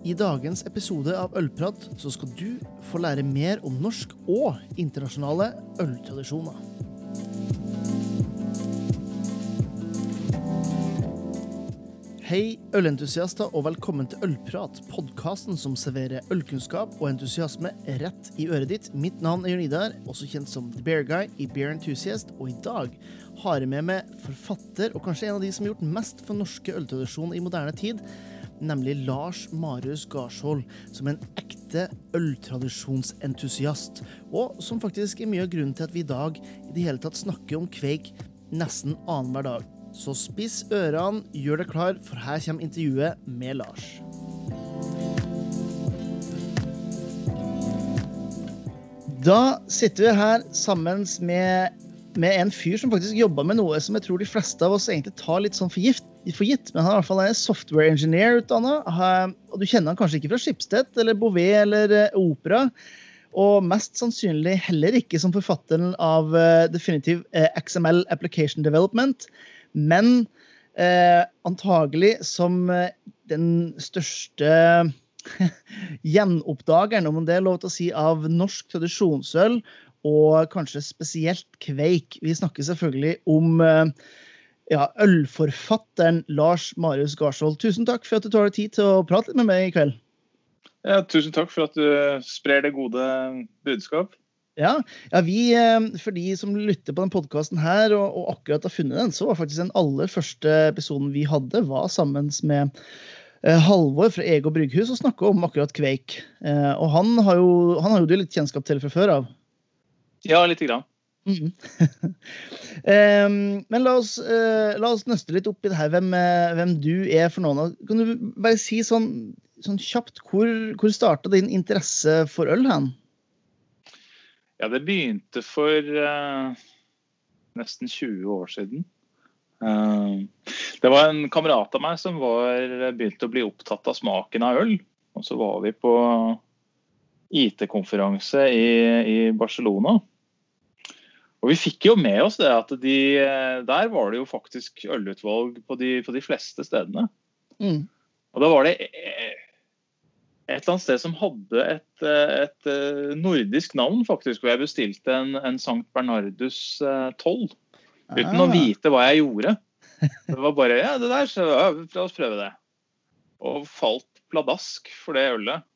I dagens episode av Ølprat så skal du få lære mer om norsk og internasjonale øltradisjoner. Hei, ølentusiaster, og velkommen til Ølprat, podkasten som serverer ølkunnskap og entusiasme rett i øret ditt. Mitt navn er Jørn Idar, også kjent som The Bear Guy i Bear Enthusiast, og i dag har jeg med meg forfatter, og kanskje en av de som har gjort mest for norske øltradisjoner i moderne tid, nemlig Lars Marius Garsvold, som en ekte øltradisjonsentusiast, og som faktisk er mye av grunnen til at vi i dag i det hele tatt snakker om kveik nesten annenhver dag. Så spiss ørene, gjør deg klar, for her kommer intervjuet med Lars. Da sitter vi her sammen med, med en fyr som faktisk jobber med noe som jeg tror de fleste av oss egentlig tar litt sånn for, gift, for gitt. Men han er i hvert fall en software engineer utdanna. Og du kjenner han kanskje ikke fra Schibsted eller Bouvet eller eh, Opera. Og mest sannsynlig heller ikke som forfatteren av uh, definitiv uh, XML Application Development, men uh, antagelig som den største gjenoppdageren, om det er lov til å si, av norsk tradisjonsøl, og kanskje spesielt kveik. Vi snakker selvfølgelig om ja, ølforfatteren Lars Marius Garsvold. Tusen takk for at du tar deg tid til å prate litt med meg i kveld. Ja, tusen takk for at du sprer det gode budskap. Ja, ja vi, For de som lytter på denne podkasten her og, og, akkurat har funnet den, så var faktisk den aller første episoden vi hadde, var sammen med eh, Halvor fra Ego Brygghus og snakka om akkurat Kveik. Eh, og han har, jo, han har jo du litt kjennskap til fra før av? Ja, lite grann. Mm. um, men la oss, uh, la oss, nøste litt opp i det her, hvem, hvem du er for noen. Kan du bare si sånn sånn kjapt, hvor, hvor starta din interesse for øl hen? Ja, det begynte for uh, nesten 20 år siden. Uh, det var en kamerat av meg som var begynte å bli opptatt av smaken av øl. Og så var vi på IT-konferanse i, i, Barcelona. Og vi fikk jo med oss det at de, der var det jo faktisk ølutvalg på de, på de fleste stedene. Mm. Og da var det et eller annet sted som hadde et, eh, et eh, nordisk navn, faktisk. Hvor jeg bestilte en, en Sankt Bernardus 12. Eh, uten ah. å vite hva jeg gjorde. Det var bare Ja, det der, så ja, la oss prøve det. Og falt pladask for det ølet.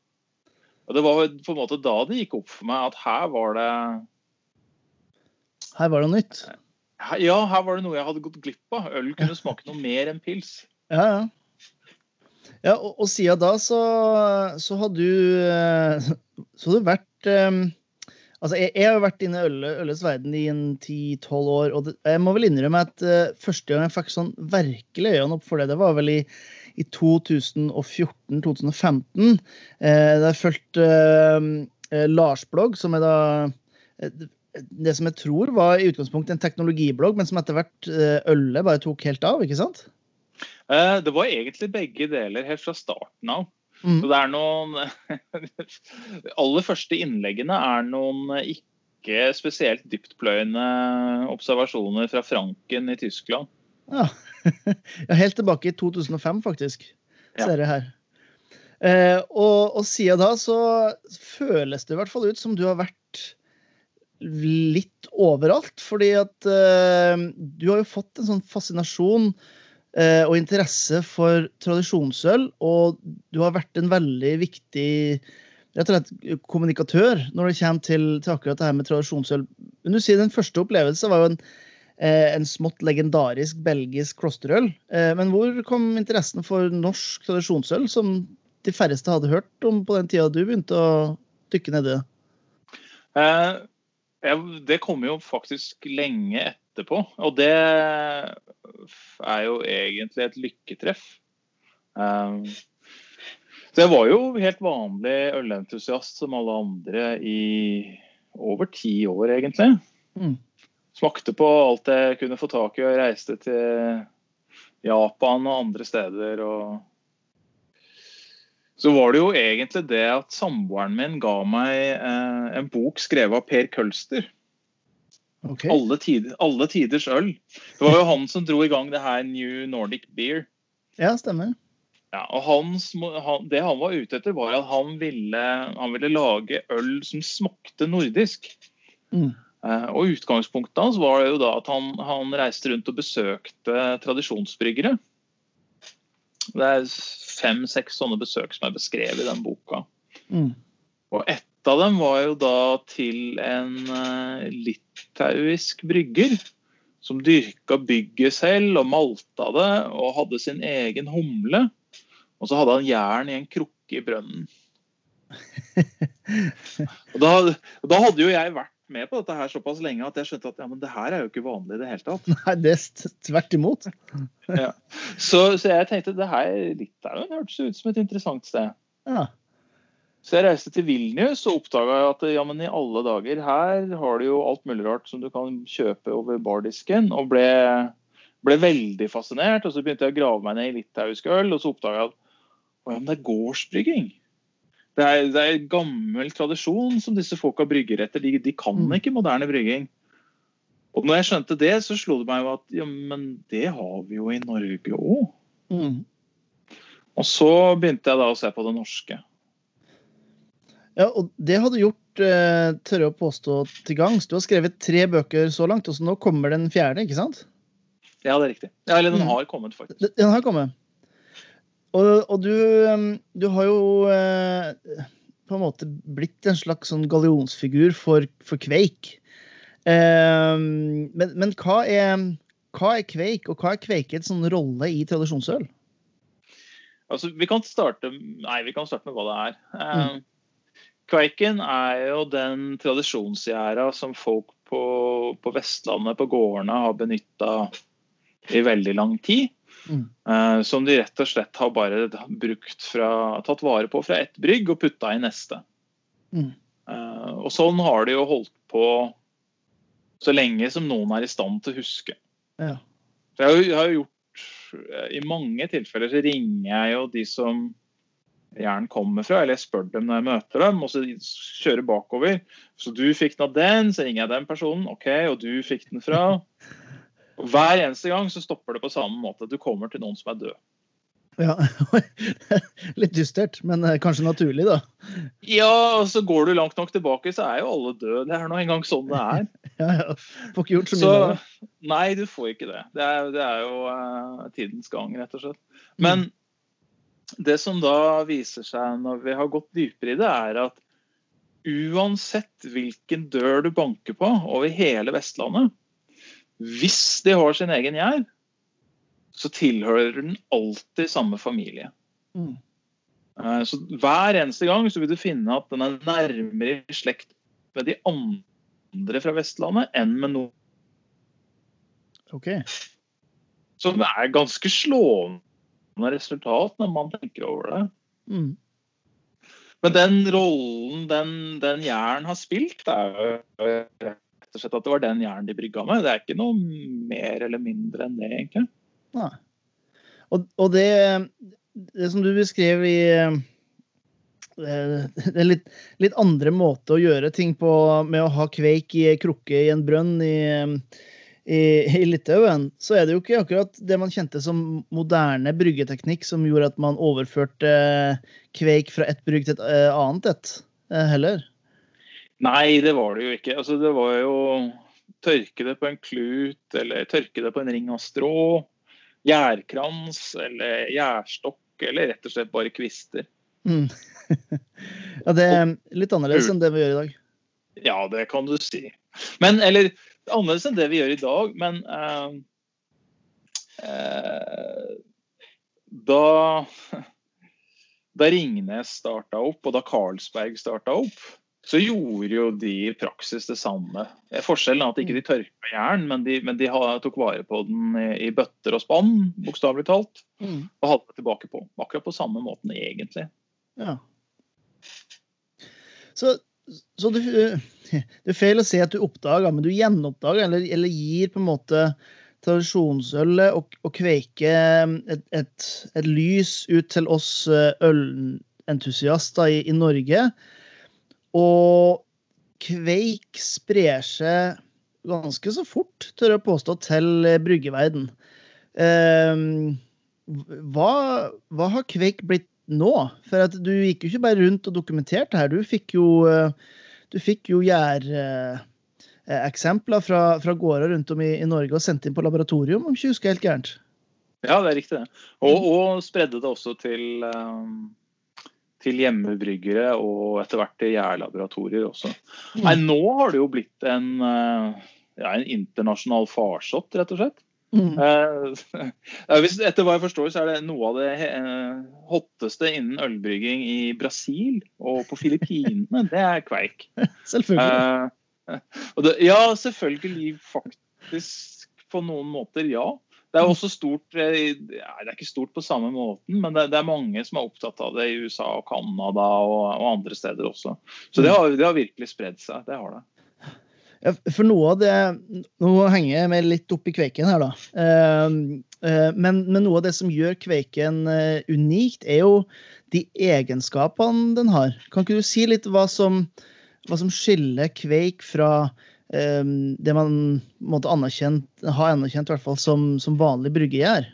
Og det var på en måte da det gikk opp for meg at her var det Her var det noe nytt? Ja, her var det noe jeg hadde gått glipp av. Øl kunne smake noe mer enn pils. Ja, ja. Ja, og, og siden da så, så har du eh, så har du vært um, Altså, jeg, jeg, har vært inne i øl, ølets verden i en 10-12 år, og det, jeg må vel innrømme at uh, første gang jeg fikk sånn virkelig øynene opp for det, det var vel i, i 2014-2015. Uh, da jeg fulgte uh, Lars blogg, som jeg da det som jeg tror var i utgangspunktet en teknologiblogg, men som etter hvert ølet bare tok helt av, ikke sant? Eh, det var egentlig begge deler helt fra starten av. Mm. Så det er noen aller første innleggene er noen ikke spesielt dyptpløyende observasjoner fra Franken i Tyskland. Ja. ja helt tilbake i 2005, faktisk, ser jeg her. Eh, og, og siden da så føles det i hvert fall ut som du har vært litt overalt. Fordi at eh, du har jo fått en sånn fascinasjon Eh, og interesse for tradisjonsøl. Og du har vært en veldig viktig rett og slett kommunikatør når det kommer til, til akkurat det her med tradisjonsøl. Men du sier Den første opplevelsen var jo en, eh, en smått legendarisk belgisk klosterøl. Eh, men hvor kom interessen for norsk tradisjonsøl, som de færreste hadde hørt om på den tida du begynte å dykke nedi det? Det kommer jo faktisk lenge etterpå. Og det er jo egentlig et lykketreff. Um, så jeg var jo helt vanlig ølentusiast som alle andre i over ti år, egentlig. Mm. Smakte på alt jeg kunne få tak i, og reiste til Japan og andre steder. og så var det jo egentlig det at samboeren min ga meg eh, en bok skrevet av Per Kølster. Okay. Alle, tider, alle, tiders øl. Det var jo han som dro i gang det her New Nordic Beer. Ja, stemmer. Ja, og hans, han, Det han var ute etter, var at han ville, han ville lage øl som smakte nordisk. Mm. Eh, og Utgangspunktet hans var jo da at han, han reiste rundt og besøkte tradisjonsbryggere. Det er fem-seks sånne besøk som er beskrevet i den boka. Mm. Og ett av dem var jo da til en uh, litauisk brygger som dyrka bygget selv og malta det og hadde sin egen humle. Og så hadde han jern i en krukke i brønnen. og da, da, hadde jo jeg vært med på dette her såpass lenge at jeg skjønte at ja, men det her er jo ikke vanlig i det hele tatt. Nei, det er tvert imot. ja. så, så, jeg tenkte det her Litauen hørtes ut som et interessant sted. Ja. Så jeg reiste til Vilnius og oppdaga at ja, men i alle dager, her har du jo alt mulig rart som du kan kjøpe over bardisken. Og ble, ble veldig fascinert. Og så begynte jeg å grave meg ned i litauisk øl, og så oppdaga jeg at å, ja, men det er gårdsbrygging. Det er, det er gammel tradisjon som disse folka brygger etter. De, de kan mm. ikke moderne brygging. Og når jeg skjønte det, så slo det meg jo at ja, men det har vi jo i Norge òg. Mm. Og så begynte jeg da å se på det norske. Ja, og det har du gjort, eh, tør jeg å påstå, til gangs. Du har skrevet tre bøker så langt, og så nå kommer den fjerde, ikke sant? Ja, det er riktig. Ja, eller den mm. har kommet, faktisk. Den har kommet. Og, og du, du, har jo eh, på en måte blitt en slags sånn gallionsfigur for, for Kveik. Eh, men, men hva, er, hva, er, Kveik, og hva er Kveikets sånn rolle i tradisjonsøl? Altså, vi kan starte Nei, vi kan starte med hva det er. Eh, mm. Kveiken er jo den tradisjonsgjæra som folk på, på Vestlandet, på gårdene, har benytta i veldig lang tid. Mm. Uh, som de rett og slett har bare brukt fra, tatt vare på fra ett brygg og putta i neste. Mm. Uh, og sånn har de jo holdt på så lenge som noen er i stand til å huske. Ja. jeg, har, jeg har gjort I mange tilfeller så ringer jeg jo de som gjerne kommer fra, eller jeg spør dem når jeg møter dem, og så kjører bakover. Så du fikk den av den, så ringer jeg den personen. OK, og du fikk den fra Hver eneste gang så stopper det på samme måte. Du kommer til noen som er død. Ja, Litt dystert, men eh, kanskje naturlig, da. Ja, og så går du langt nok tilbake, så er jo alle døde. Det er nå engang sånn det er. ja, ja. Får ikke gjort så mye så, det. Nei, du får ikke det. Det er, det er jo uh, tidens gang, rett og slett. Men mm. det som da viser seg når vi har gått dypere i det, er at uansett hvilken dør du banker på over hele Vestlandet, hvis de har sin egen gjær, så tilhører den alltid samme familie. Mm. Eh, så Hver eneste gang så vil du finne at den er nærmere i slekt med de andre fra Vestlandet enn med noen. Okay. Som er ganske slående resultat når man tenker over det. Mm. Men den rollen den, den Jæren har spilt, er jo og slett at det var den jernen de brygga med. Det er ikke noe mer eller mindre enn det, egentlig. Nei. Og, og det, det, som du beskrev i eh, er litt, litt, andre måte å gjøre ting på med å ha kveik i ei krukke i en brønn i, i, i, Litauen, så er det jo ikke akkurat det man kjente som moderne bryggeteknikk som gjorde at man overførte kveik fra ett brygg til et eh, annet et, eh, heller. Nei, det var det jo ikke. Altså, det var jo tørke det på en klut, eller tørke det på en ring av strå. Gjærkrans eller gjærstokk, eller rett og slett bare kvister. Mm. ja, det er litt annerledes enn det vi gjør i dag. Ja, det kan du si. Men, eller annerledes enn det vi gjør i dag, men eh, uh, Da da Ringnes starta opp, og da Carlsberg starta opp, så gjorde jo de i praksis det samme. Forskjellen er at ikke de tørka jern, men de, men de tok vare på den i, i bøtter og spann, bokstavelig talt. Mm. Og hadde det tilbake på. Akkurat på samme måten, egentlig. Ja. Så, så du, det er feil å si at du oppdager, men du gjenoppdager, eller, eller gir på en måte tradisjonsølet og, og kveike et, et, et, lys ut til oss eh, ølentusiaster i, i Norge og kveik sprer seg ganske så fort, tør jeg påstå, til bryggeverden. Um, hva, hva, har kveik blitt nå? For at du gikk jo ikke bare rundt og dokumenterte her. Du fikk jo, du fikk jo gjæreksempler fra, fra gårder rundt om i, i, Norge og sendte inn på laboratorium, om ikke husker helt gærent. Ja, det er riktig. Og, og spredde det også til um til hjemmebryggere og etter hvert til gjærlaboratorier også. Mm. Nei, nå har det jo blitt en, eh, ja, en internasjonal farsott, rett og slett. Mm. Uh, etter hva jeg forstår, så er det noe av det uh, hotteste innen ølbrygging i Brasil og på Filippinene. det er kveik. Selvfølgelig. Uh, det, ja, selvfølgelig faktisk på noen måter, ja. Det er også stort ja, Det er ikke stort på samme måten, men det, er mange som er opptatt av det i USA og Canada og, og andre steder også. Så det har, det har virkelig spredd seg. Det har det. For noe av det Nå henger jeg meg litt opp i kveiken her, da. Ehm, eh, men, men, noe av det som gjør kveiken eh, unikt, er jo de egenskapene den har. Kan ikke du si litt hva som, hva som skiller kveik fra det man måtte anerkjent, ha anerkjent i hvert fall som, som vanlig bryggegjær?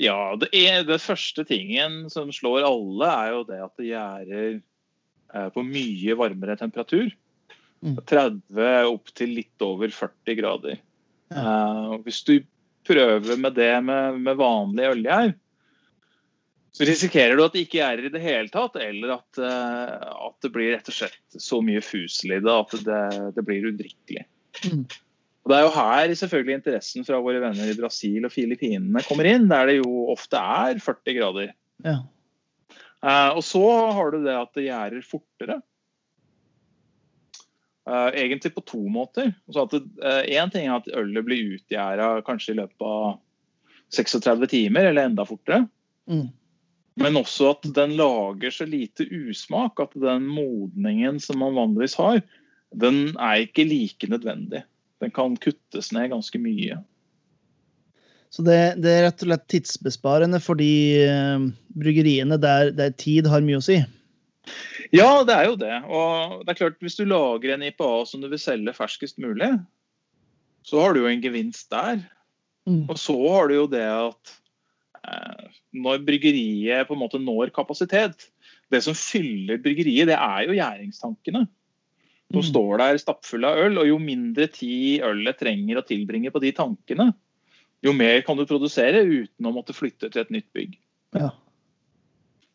Ja, det, er, det første tingen som slår alle, er jo det at eh, på mye varmere temperatur. Mm. 30 opp til litt over 40 grader. Ja. Uh, hvis du prøver med det med, med vanlig ølgjær, så risikerer du at det ikke er i det hele tatt, eller at, uh, at det blir rett og slett så mye fusel i det at det, det blir udrikkelig. Mm. Og Det er jo her selvfølgelig interessen fra våre venner i Brasil og Filippinene kommer inn, der det jo ofte er 40 grader. Ja. Uh, og så har du det at det gjærer fortere. Uh, egentlig på to måter. Én ting er at ølet blir utgjæra kanskje i løpet av 36 timer, eller enda fortere. Mm. Men også at den lager så lite usmak at den modningen som man vanligvis har, den er ikke like nødvendig. Den kan kuttes ned ganske mye. Så det, det er rett og slett tidsbesparende for de uh, bryggeriene der, der, tid har mye å si? Ja, det er jo det. Og det er klart, hvis du lager en IPA som du vil selge ferskest mulig, så har du jo en gevinst der. Mm. Og så har du jo det at når bryggeriet på en måte når kapasitet. Det som fyller bryggeriet, det er jo gjæringstankene. Som mm. står der stappfulle av øl. Og jo mindre tid ølet trenger å tilbringe på de tankene, jo mer kan du produsere uten å måtte flytte til et nytt bygg. Ja.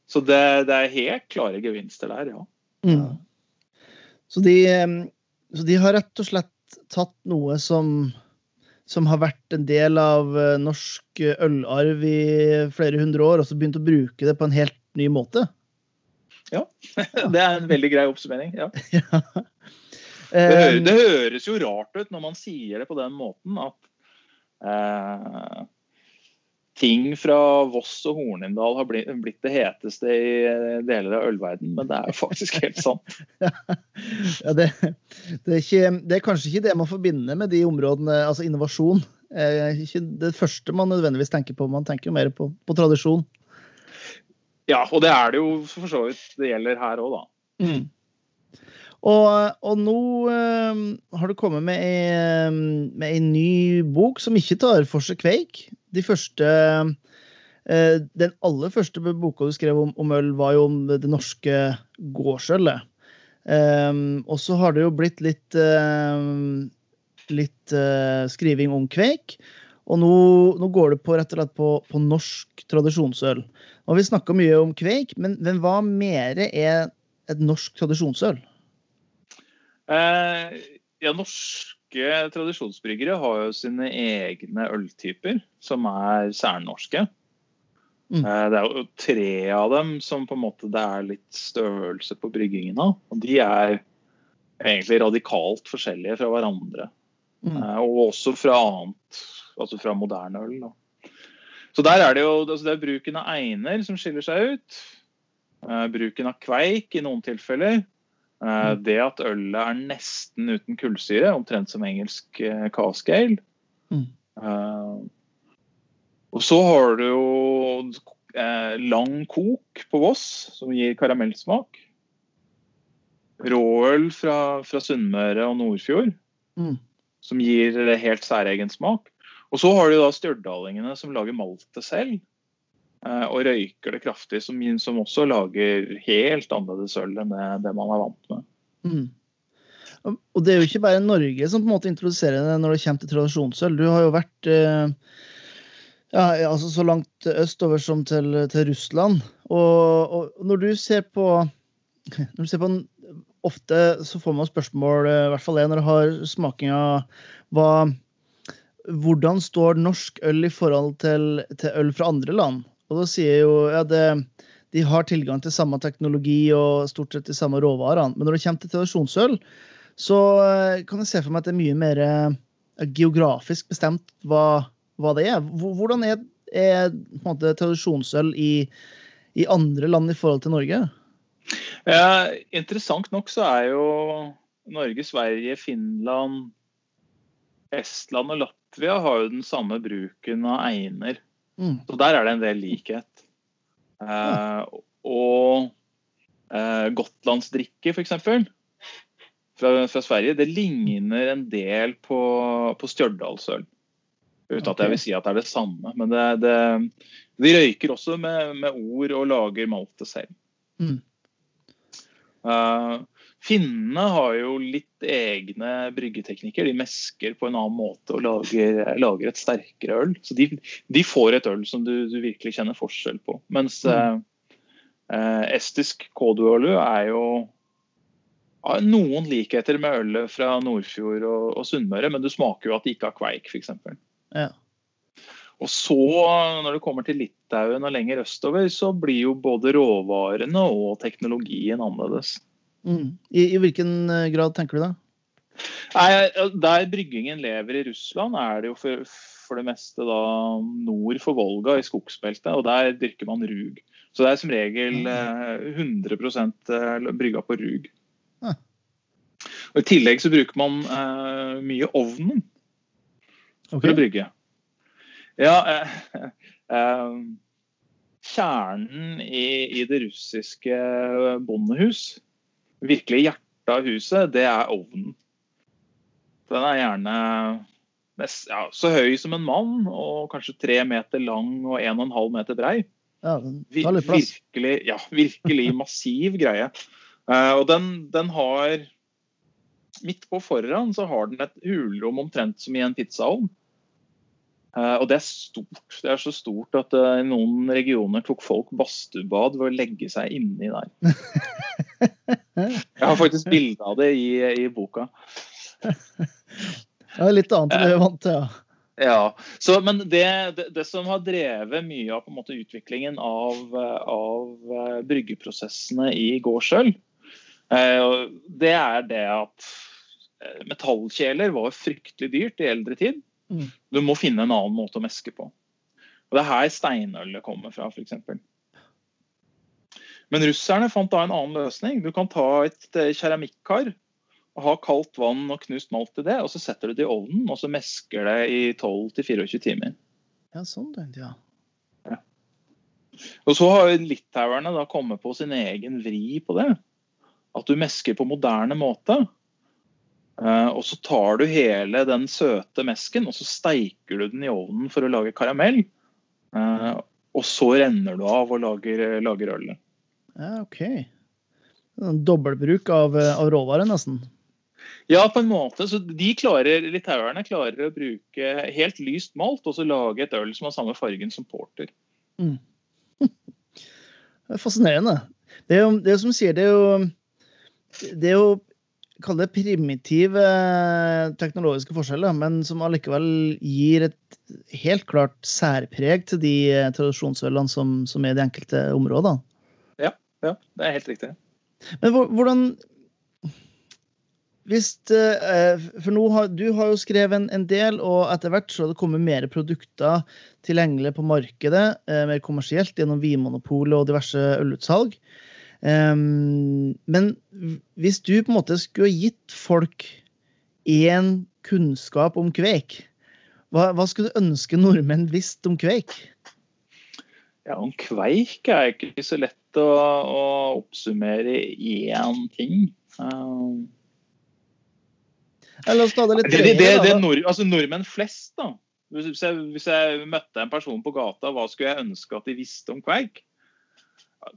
Så det, det, er helt klare gevinster der, ja. Mm. Så, de, så de har rett og slett tatt noe som som har vært en del av eh, norsk eh, ølarv i flere hundre år, og så begynt å bruke det på en helt ny måte? Ja, det er en veldig grei oppsummering. Ja. ja. Det, høres, det, høres jo rart ut når man sier det på den måten, at eh, ting fra Voss og Hornindal har blitt, det heteste i eh, deler av ølverden, men det er jo faktisk helt sant. ja, det, det, er ikke, det, er kanskje ikke det man forbinder med de områdene, altså innovasjon. Er ikke det første man nødvendigvis tenker på, man tenker jo mer på, på tradisjon. Ja, og det er det jo for så vidt det gjelder her òg, da. Mm. Og, og, nå øh, har du kommet med ei, med ei ny bok som ikke tar for seg kveik de første eh, Den aller første boka du skrev om, om, øl, var jo om det norske gårdsølet. Um, og så har det jo blitt litt, uh, litt uh, skriving om kveik. Og nå, nå, går det på, rett og slett på, på norsk tradisjonsøl. Har vi snakka mye om kveik, men, men hva mer er et norsk tradisjonsøl? Eh, ja, norsk norske tradisjonsbryggere har jo sine egne øltyper som er særnorske. Mm. Eh, det er jo tre av dem som på en måte det er litt størrelse på bryggingen av. Og de er egentlig radikalt forskjellige fra hverandre. Mm. Eh, og også fra annet, altså fra moderne øl. Da. Så der er det jo altså det er bruken av einer som skiller seg ut. Eh, bruken av kveik i noen tilfeller. Eh, mm. Det at ølet er nesten uten kullsyre, omtrent som engelsk cask ale. Mm. Uh, og så har du jo lang kok på Voss, som gir karamellsmak. Råøl fra, fra Sunnmøre og Nordfjord, mm. som gir helt særegen smak. Og så har du da stjørdalingene som lager maltet selv. Eh, og røyker det kraftig, som, som, også lager helt annerledes øl enn det, man er vant med. Mm. Og det er jo ikke bare Norge som på en måte introduserer det når det kommer til tradisjonsøl. Du har jo vært eh, ja, altså så langt østover som til, til Russland. Og, og, når du ser på når du ser på Ofte så får man spørsmål, i hvert fall jeg når jeg har smakinga, hva hvordan står norsk øl i forhold til, til, øl fra andre land? Og da sier jo ja, det, de har tilgang til samme teknologi og stort sett de samme råvarene. Men når det kommer til tradisjonsøl, så eh, kan jeg se for meg at det er mye mer eh, geografisk bestemt hva, hva det er. Hvordan er, er måte, tradisjonsøl i, i, andre land i forhold til Norge? Ja, interessant nok så er jo Norge, Sverige, Finland, Estland og Latvia har jo den samme bruken av einer. Mm. Så der er det en del likhet. Eh, og eh, gotlandsdrikke, f.eks. Fra, fra Sverige, det ligner en del på, på Stjørdalsøl. Uten at jeg vil si at det er det samme. Men det, det, de røyker også med, med, ord og lager malte selv. Mm. Uh, Finnene har jo litt egne bryggeteknikker. De mesker på en annen måte og lager, lager et sterkere øl. Så de, de, får et øl som du, du, virkelig kjenner forskjell på. Mens mm. eh, estisk kåduølu er jo har noen likheter med ølet fra Nordfjord og, og Sunnmøre, men du smaker jo at de ikke har kveik, f.eks. Ja. Og så, når det kommer til Litauen og lenger østover, så blir jo både råvarene og teknologien annerledes. Mm. I, I, hvilken eh, grad tenker du det? Nei, Der bryggingen lever i Russland, er det jo for, for, det meste da nord for Volga, i skogsbeltet. Og der dyrker man rug. Så det er som regel 100 mm. eh, brygga på rug. Ah. Og I tillegg så bruker man uh, mye ovnen okay. for å brygge. Ja, uh, uh, Kjernen i, i, det russiske bondehus virkelig hjertet av huset, det er ovnen. Den er gjerne mest, ja, så høy som en mann, og kanskje tre meter lang og en og en halv meter brei. Ja, plass. Virkelig, ja, virkelig massiv greie. Uh, og den, den, har Midt på foran så har den et hulrom omtrent som i en pizzaovn. Uh, og det er stort. Det er så stort at uh, i noen regioner tok folk badstuebad ved å legge seg inni der. Jeg har faktisk bilde av det i, i boka. Det er litt annet enn det vi er vant til, ja. Ja, så, men det, det, det, som har drevet mye av måte, utviklingen av, av uh, bryggeprosessene i gårdsøl, uh, det er det at uh, metallkjeler var fryktelig dyrt i eldre tid. Mm. Du må finne en annen måte å meske på. Og Det er her steinølet kommer fra, f.eks. Men russerne fant da en annen løsning. Du kan ta et eh, keramikkar og ha kaldt vann og knust malt i det, og så setter du det i ovnen, og så mesker det i 12-24 timer. Ja, sånn den, ja. ja. Og så har litauerne da kommet på sin egen vri på det. At du mesker på moderne måte. Uh, og så tar du hele den søte mesken og så steiker du den i ovnen for å lage karamell. Uh, og så renner du av og lager, lager ølet. Ja, OK. Dobbeltbruk av, eh, av råvarer, nesten. Ja, på en måte. Så de klarer, Litauerne klarer å bruke helt lyst malt og så lage et øl som har samme fargen som porter. Mm. Det er fascinerende. Det er jo, det er som sier, det er jo Det er jo Kall det primitive eh, teknologiske forskjeller, men som allikevel gir et helt klart særpreg til de eh, tradisjonsølene som, som er i de enkelte områdene. Ja, det er helt riktig. Men hvordan hvis, eh, For nå har, du har jo skrevet en, en, del, og etter hvert så har det kommet mer produkter tilgjengelig på markedet, eh, mer kommersielt, gjennom Vinmonopolet og diverse ølutsalg. Um, men hvis du på en måte skulle gitt folk én kunnskap om kveik, hva, hva skulle du ønske nordmenn visste om kveik? Ja, Om kveik er ikke så lett å, å oppsummere i én ting. Um, La oss ta det litt det, det, det nord, altså Nordmenn flest da, Hvis jeg, hvis jeg, møtte en person på gata, hva skulle jeg ønske at de visste om kveik?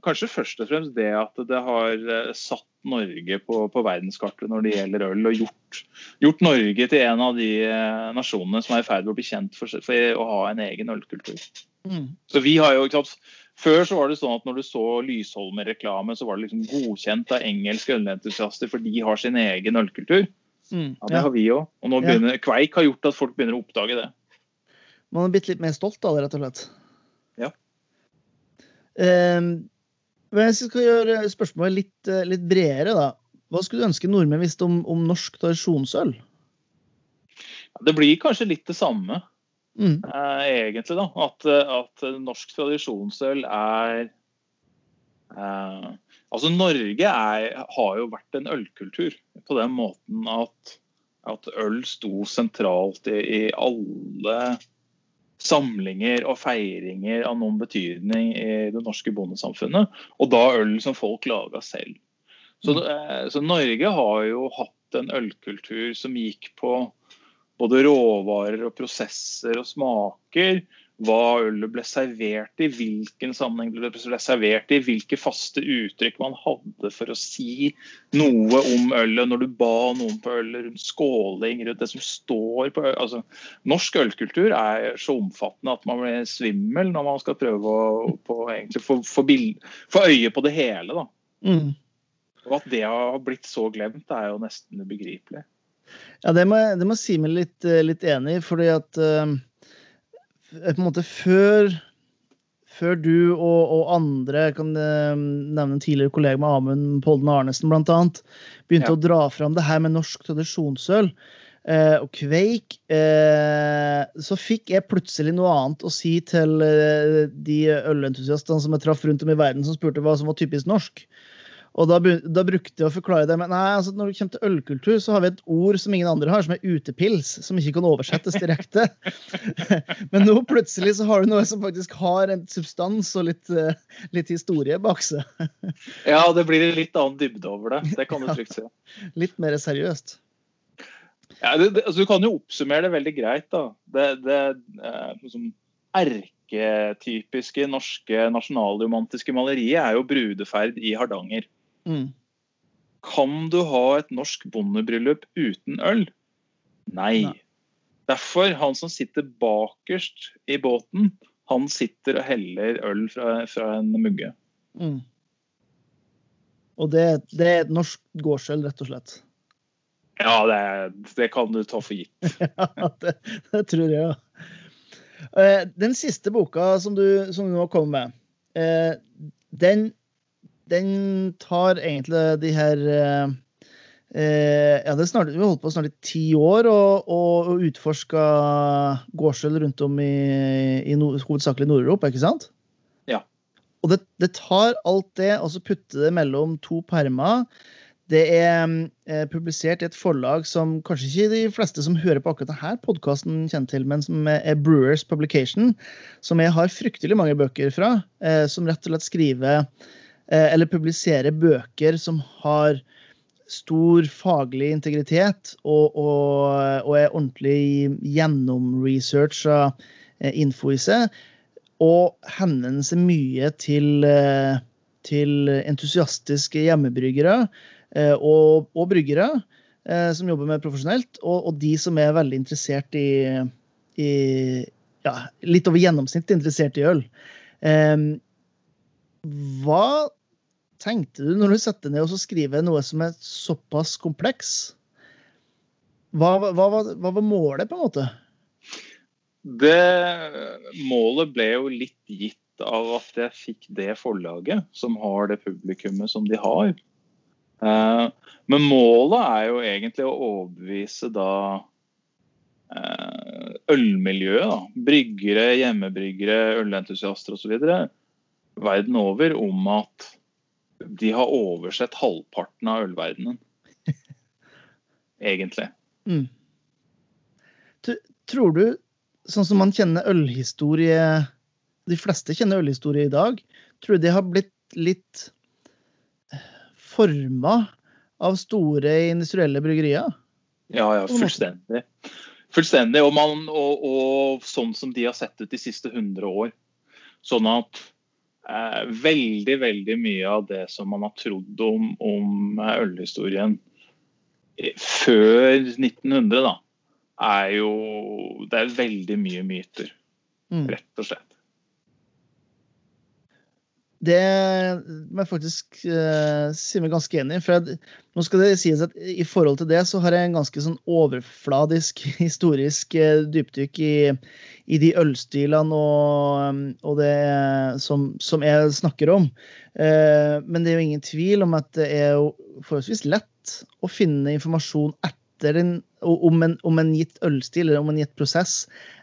Kanskje først og fremst det at det har eh, satt Norge på, på verdenskartet når det gjelder øl, og gjort, gjort, Norge til en av de eh, nasjonene som er i ferd med å bli kjent for, for å ha en egen ølkultur. Mm. Så vi har jo, ikke sant, Før så var det sånn at når du så Lysholmen-reklame, så var det liksom godkjent av engelske ølentusiaster, for de har sin egen ølkultur. Mm, ja, Det ja. har vi òg. Og nå begynner, ja. Kveik har gjort at folk begynner å oppdage det. Man har blitt litt mer stolt av det, rett og slett. Ja. Um, hvis vi skal gjøre spørsmålet litt, eh, litt, bredere, da. Hva skulle du ønske nordmenn visste om, om norsk tradisjonsøl? Det blir kanskje litt det samme, mm. eh, egentlig. da. At, at, norsk tradisjonsøl er eh, Altså, Norge er, har jo vært en ølkultur på den måten at, at øl sto sentralt i, i alle samlinger og feiringer av noen betydning i det norske bondesamfunnet. Og da øl som folk laga selv. Så, mm. eh, så, Norge har jo hatt en ølkultur som gikk på både råvarer og prosesser og smaker, hva ølet ble servert i, hvilken sammenheng det ble servert i, hvilke faste uttrykk man hadde for å si noe om ølet når du ba noen på ølet, rundt skåling, rundt det som står på ølet. Altså, norsk ølkultur er så omfattende at man blir svimmel når man skal prøve å på, få, få, få, øye på det hele. Mm. Og At det har blitt så glemt, er jo nesten ubegripelig. Ja, Det må, det må jeg si meg litt, litt enig i. fordi at uh Eh, på en måte før, før du og, og, andre, jeg kan eh, nevne en tidligere kollega med Amund Polden Arnesen bl.a., begynte ja. å dra fram det her med norsk tradisjonsøl eh, og kveik, eh, så fikk jeg plutselig noe annet å si til eh, de ølentusiastene som jeg traff rundt om i verden, som spurte hva som var typisk norsk. Og da, da, brukte jeg å forklare det men nei, altså når det kommer til ølkultur, så har vi et ord som ingen andre har, som er utepils. Som ikke kan oversettes direkte. men nå plutselig så har du noe som faktisk har en substans og litt, eh, litt historie bak seg. ja, det blir en litt annen dybde over det. Det kan du trygt si. litt mer seriøst. Ja, det, det, altså, du kan jo oppsummere det veldig greit. da. Det, det eh, liksom, Erketypiske norske nasjonalromantiske maleriet er jo 'Brudeferd i Hardanger'. Mm. Kan du ha et norsk bondebryllup uten øl? Nei. Nei. Derfor, han som sitter bakerst i båten, han sitter og heller øl fra, fra en mugge. Mm. Og det, det, er et norsk gårdsøl, rett og slett? Ja, det, det, kan du ta for gitt. ja, det, det, tror jeg òg. Eh, den siste boka som du, som du nå kommer med, eh, den den tar egentlig de her eh, eh, ja, det er snart, Vi har holdt på snart i ti år og, og, og utforska gårdsøl rundt om i, i no, hovedsakelig Nord-Europa, ikke sant? Ja. Og det, det, tar alt det og så putter det mellom to permer. Det er eh, publisert i et forlag som kanskje ikke de fleste som hører på akkurat denne podkasten kjenner til, men som er Brewers Publication, som jeg har fryktelig mange bøker fra. Eh, som rett og slett skriver eller publisere bøker som har stor faglig integritet og, og, og er ordentlig gjennomresearcha eh, info i seg. Og henvender seg mye til, eh, til entusiastiske hjemmebryggere og, og, bryggere som jobber med profesjonelt, og, og, de som er veldig interessert i, i ja, litt over gjennomsnittet interessert i øl. hva tenkte du når du setter ned og skriver noe som er såpass kompleks? Hva, hva, hva, hva, var målet, på en måte? Det Målet ble jo litt gitt av at jeg fikk det forlaget som har det publikummet som de har. Eh, men målet er jo egentlig å overbevise da eh, ølmiljøet, da, bryggere, hjemmebryggere, ølentusiaster osv. verden over om at de har oversett halvparten av ølverdenen. Egentlig. Mm. Tror du, sånn som man kjenner ølhistorie De fleste kjenner ølhistorie i dag. Tror du det har blitt litt eh, forma av store industrielle bryggerier? Ja, ja, fullstendig. Fullstendig. Og, man, og, og, sånn som de har sett ut de siste 100 år. Sånn at eh, veldig, veldig mye av det som man har trodd om, om ølhistorien før 1900, da, er jo Det er veldig mye myter. Mm. Rett og slett. Det må jeg faktisk uh, si meg ganske enig i. For jeg, nå skal det sies at i forhold til det så har jeg en ganske sånn overfladisk historisk uh, dypdykk i, i, de ølstilene og, og det som, som, jeg snakker om. Uh, men det er jo ingen tvil om at det er forholdsvis lett å finne informasjon en, om, en, om, en, gitt ølstil eller om en gitt prosess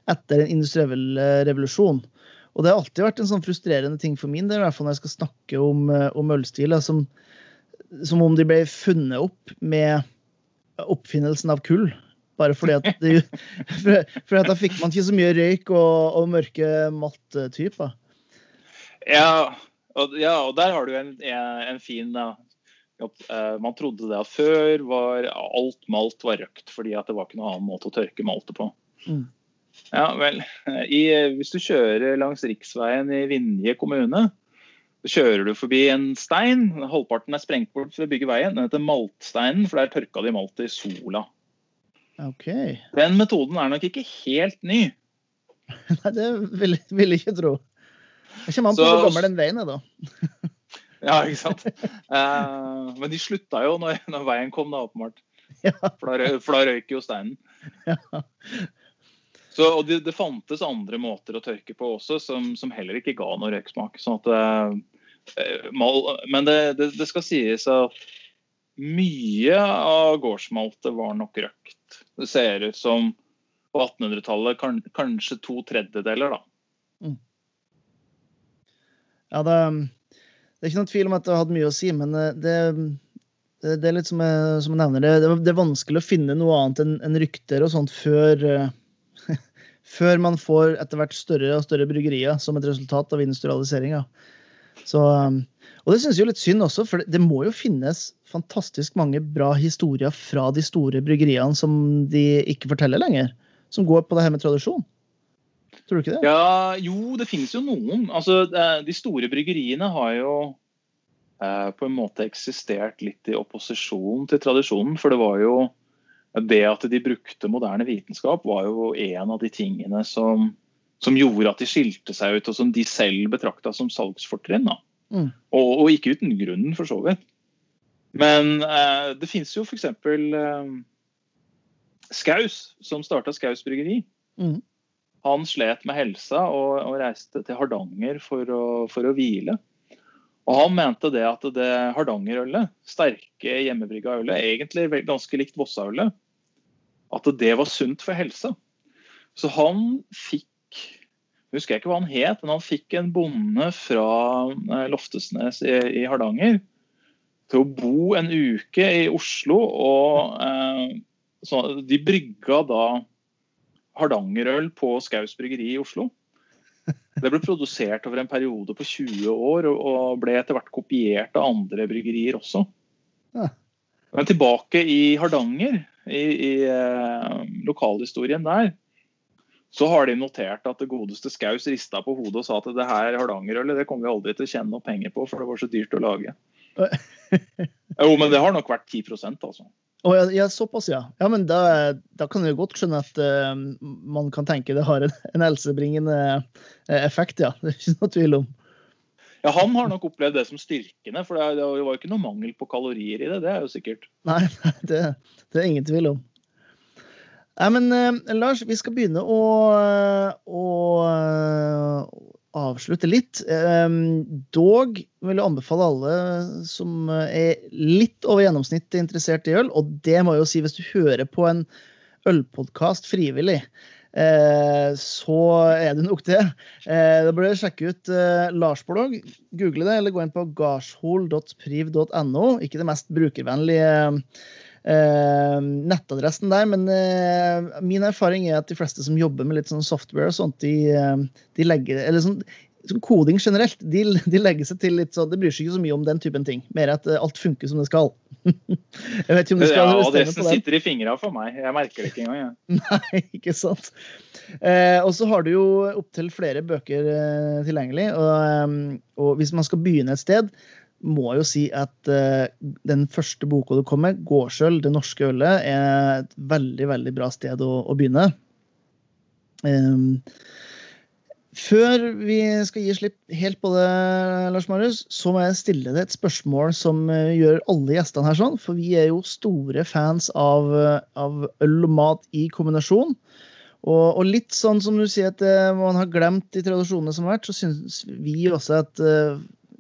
etter en industriell revolusjon. Og det har alltid vært en sånn frustrerende ting for min del, i hvert fall når jeg skal snakke om, eh, om ølstiler, som, som, om de ble funnet opp med oppfinnelsen av kull. Bare fordi at det, for, for at da fikk man ikke så mye røyk og, og mørke mattyper. Ja, og, ja, og der har du en, en fin da. Eh, man trodde det at før var alt malt var røkt, fordi at det var ikke noen annen måte å tørke maltet på. Mm. Ja vel. I, hvis du kjører langs riksveien i Vinje kommune, så kjører du forbi en stein. Halvparten er sprengt bort for å bygge veien. Den heter maltsteinen, for der tørka de malt i sola. Ok. Den metoden er nok ikke helt ny. Nei, det vil, vil jeg ikke tro. Det kommer an på hvor gammel den veien er, da. ja, ikke sant. Uh, men de slutta jo når, når veien kom, da, åpenbart. Ja. For, da, røyker jo steinen. Ja. Så, og det, det, fantes andre måter å tørke på også, som, som heller ikke ga noe røyksmak. Sånn at, eh, mal, men det, det, det, skal sies at mye av gårdsmaltet var nok røkt. Det ser ut som på 1800-tallet kan, kanskje to tredjedeler, da. Mm. Ja, det, det, er ikke noen tvil om at det hatt mye å si, men eh, det, det er litt som jeg, som jeg nevner, det, det, er vanskelig å finne noe annet enn en rykter og sånt før eh, før man får etter hvert større og større bryggerier som et resultat av industrialiseringa. Um, og det synes jeg er litt synd også, for det må jo finnes fantastisk mange bra historier fra de store bryggeriene som de ikke forteller lenger, som går på det her med tradisjon. Tror du ikke det? Ja, Jo, det finnes jo noen. Altså, De store bryggeriene har jo eh, på en måte eksistert litt i opposisjon til tradisjonen. For det var jo det at de brukte moderne vitenskap, var jo en av de tingene som, som gjorde at de skilte seg ut, og som de selv betrakta som salgsfortrinn. Mm. Og, og, ikke uten grunn, for så vidt. Men eh, det fins jo f.eks. Eh, Skaus, som starta Skaus bryggeri. Mm. Han slet med helsa og, og reiste til Hardanger for å, for å, hvile. Og Han mente det at det Hardangerølet, sterke hjemmebrygga ølet, egentlig ganske likt Vossaølet, at det var sunt for helsa. Så han fikk jeg husker ikke hva han het, men han fikk en bonde fra eh, Loftesnes i, i Hardanger til å bo en uke i Oslo. og eh, så De brygga da Hardangerøl på Skaus bryggeri i Oslo. Det ble produsert over en periode på 20 år og ble etter hvert kopiert av andre bryggerier også. Men tilbake i Hardanger i, i eh, lokalhistorien der, så har de notert at det godeste Skaus rista på hodet og sa at det her Hardangerølet det kommer vi aldri til å tjene noe penger på, for det var så dyrt å lage. jo, men det har nok vært 10% altså. Oh, ja, ja, såpass, ja. Ja, men Da, da kan jeg godt skjønne at uh, man kan tenke det har en, en helsebringende uh, effekt, ja. Det er ikke noe tvil om. Ja, Han har nok opplevd det som styrkende, for det, var jo ikke noe mangel på kalorier i det. Det er jo sikkert. Nei, det, det er ingen tvil om. Nei, men eh, Lars, vi skal begynne å, å å avslutte litt. Eh, dog vil jeg anbefale alle som er litt over gjennomsnittet interessert i øl, og det må jeg jo si hvis du hører på en ølpodkast frivillig, Eh, så er det nok det. Eh, da bør du sjekke ut eh, Lars-blogg. Google det, eller gå inn på garshol.priv.no. Ikke det mest brukervennlige nettadressen der, men min erfaring er at de fleste som jobber med litt sånn software og sånt, de, de legger eller sånn koding generelt, de, de, legger seg til litt sånn Det bryr seg ikke så mye om den typen ting. Mer at alt funker som det skal. jeg vet ikke om du skal ja, Adressen sitter i fingra for meg. Jeg merker det ikke engang. Ja. Nei, ikke sant. Eh, og så har du jo opptil flere bøker eh, tilgjengelig. Og, um, og, hvis man skal begynne et sted, må jeg jo si at eh, den første boka du kom med, 'Gårdsøl det norske ølet', er et veldig, veldig bra sted å, å begynne. Um, før vi skal gi slipp helt på det, Lars Marius, så må jeg stille deg et spørsmål som eh, gjør alle gjestene her sånn. For vi er jo store fans av, eh, av øl og mat i kombinasjon. Og, og, litt sånn som du sier at uh, man har glemt de tradisjonene som har vært, så syns vi også at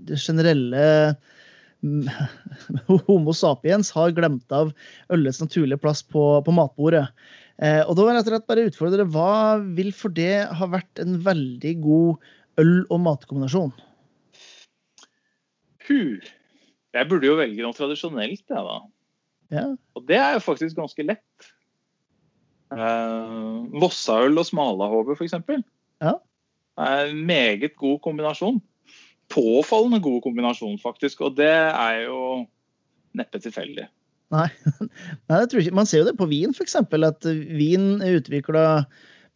det generelle Homo sapiens har glemt av ølets naturlige plass på, på matbordet. Eh, og da vil jeg rett bare utfordre Hva vil for det ha vært en veldig god øl- og matkombinasjon? Puh. Jeg burde jo velge noe tradisjonelt, jeg, da. Ja. Og det er jo faktisk ganske lett. Eh, Vossaøl og smalahove, f.eks. Ja. er en meget god kombinasjon. Påfallende god kombinasjon, faktisk. Og det er jo neppe tilfeldig. Nei. Nei, det tror jeg ikke. Man ser jo det på vin, f.eks. At vin er utvikla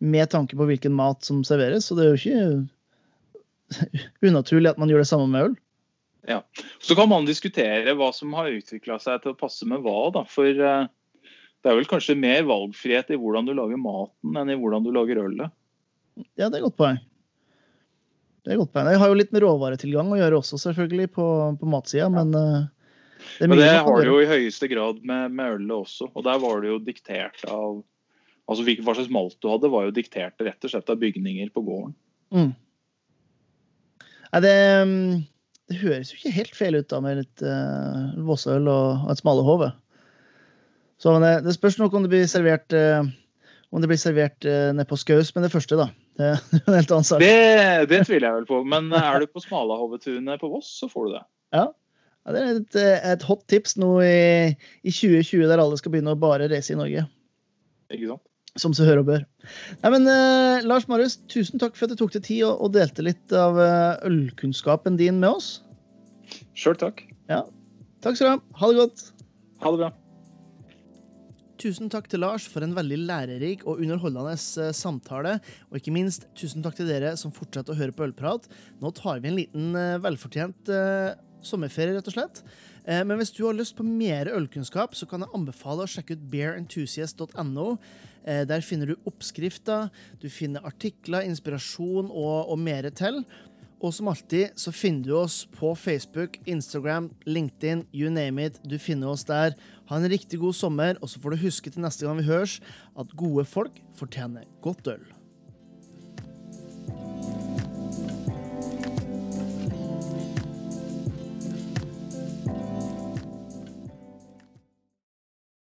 med tanke på hvilken mat som serveres. Så det er jo ikke unaturlig at man gjør det samme med øl. Ja. Så kan man diskutere hva som har utvikla seg til å passe med hva. da, For uh, det er vel kanskje mer valgfrihet i hvordan du lager maten enn i hvordan du lager ølet. Ja, det er godt poeng. Det er godt poeng. Jeg har jo litt med råvaretilgang å gjøre også, selvfølgelig, på, på matsida, ja. men uh, det Men det har det jo i høyeste grad med, med ølet også. Og der var det jo diktert av Altså hva slags malt du hadde, var jo diktert rett og slett av bygninger på gården. Mm. Nei, det, det, høres jo ikke helt feil ut da med litt uh, Vossøl og, et smale hode. Så det, det, spørs nok om det blir servert uh, om det blir servert uh, nede på Skaus med det første, da. Det er en helt annen sak. Det, det tviler jeg vel på. Men er du på Smalahovetunet på Voss, så får du det. Ja, ja, det er et, et, hot tips nå i, i, 2020, der alle skal begynne å bare race i Norge. Ikke sant? Som så hører og bør. Nei, men eh, Lars Marius, tusen takk for at du tok deg tid og, og, delte litt av uh, ølkunnskapen din med oss. Sjøl takk. Ja. Takk skal du ha. Ha det godt. Ha det bra. Tusen takk til Lars for en veldig lærerik og underholdende uh, samtale. Og ikke minst tusen takk til dere som fortsetter å høre på Ølprat. Nå tar vi en liten velfortjent sommerferie, rett og slett. Eh, men hvis du har lyst på mer ølkunnskap, så kan jeg anbefale å sjekke ut bearenthusiast.no. Eh, der finner du oppskrifter, du finner artikler, inspirasjon og, og mer til. Og som alltid så finner du oss på Facebook, Instagram, LinkedIn, you name it. Du finner oss der. Ha en riktig god sommer, og så får du huske til neste gang vi høres, at gode folk fortjener godt øl.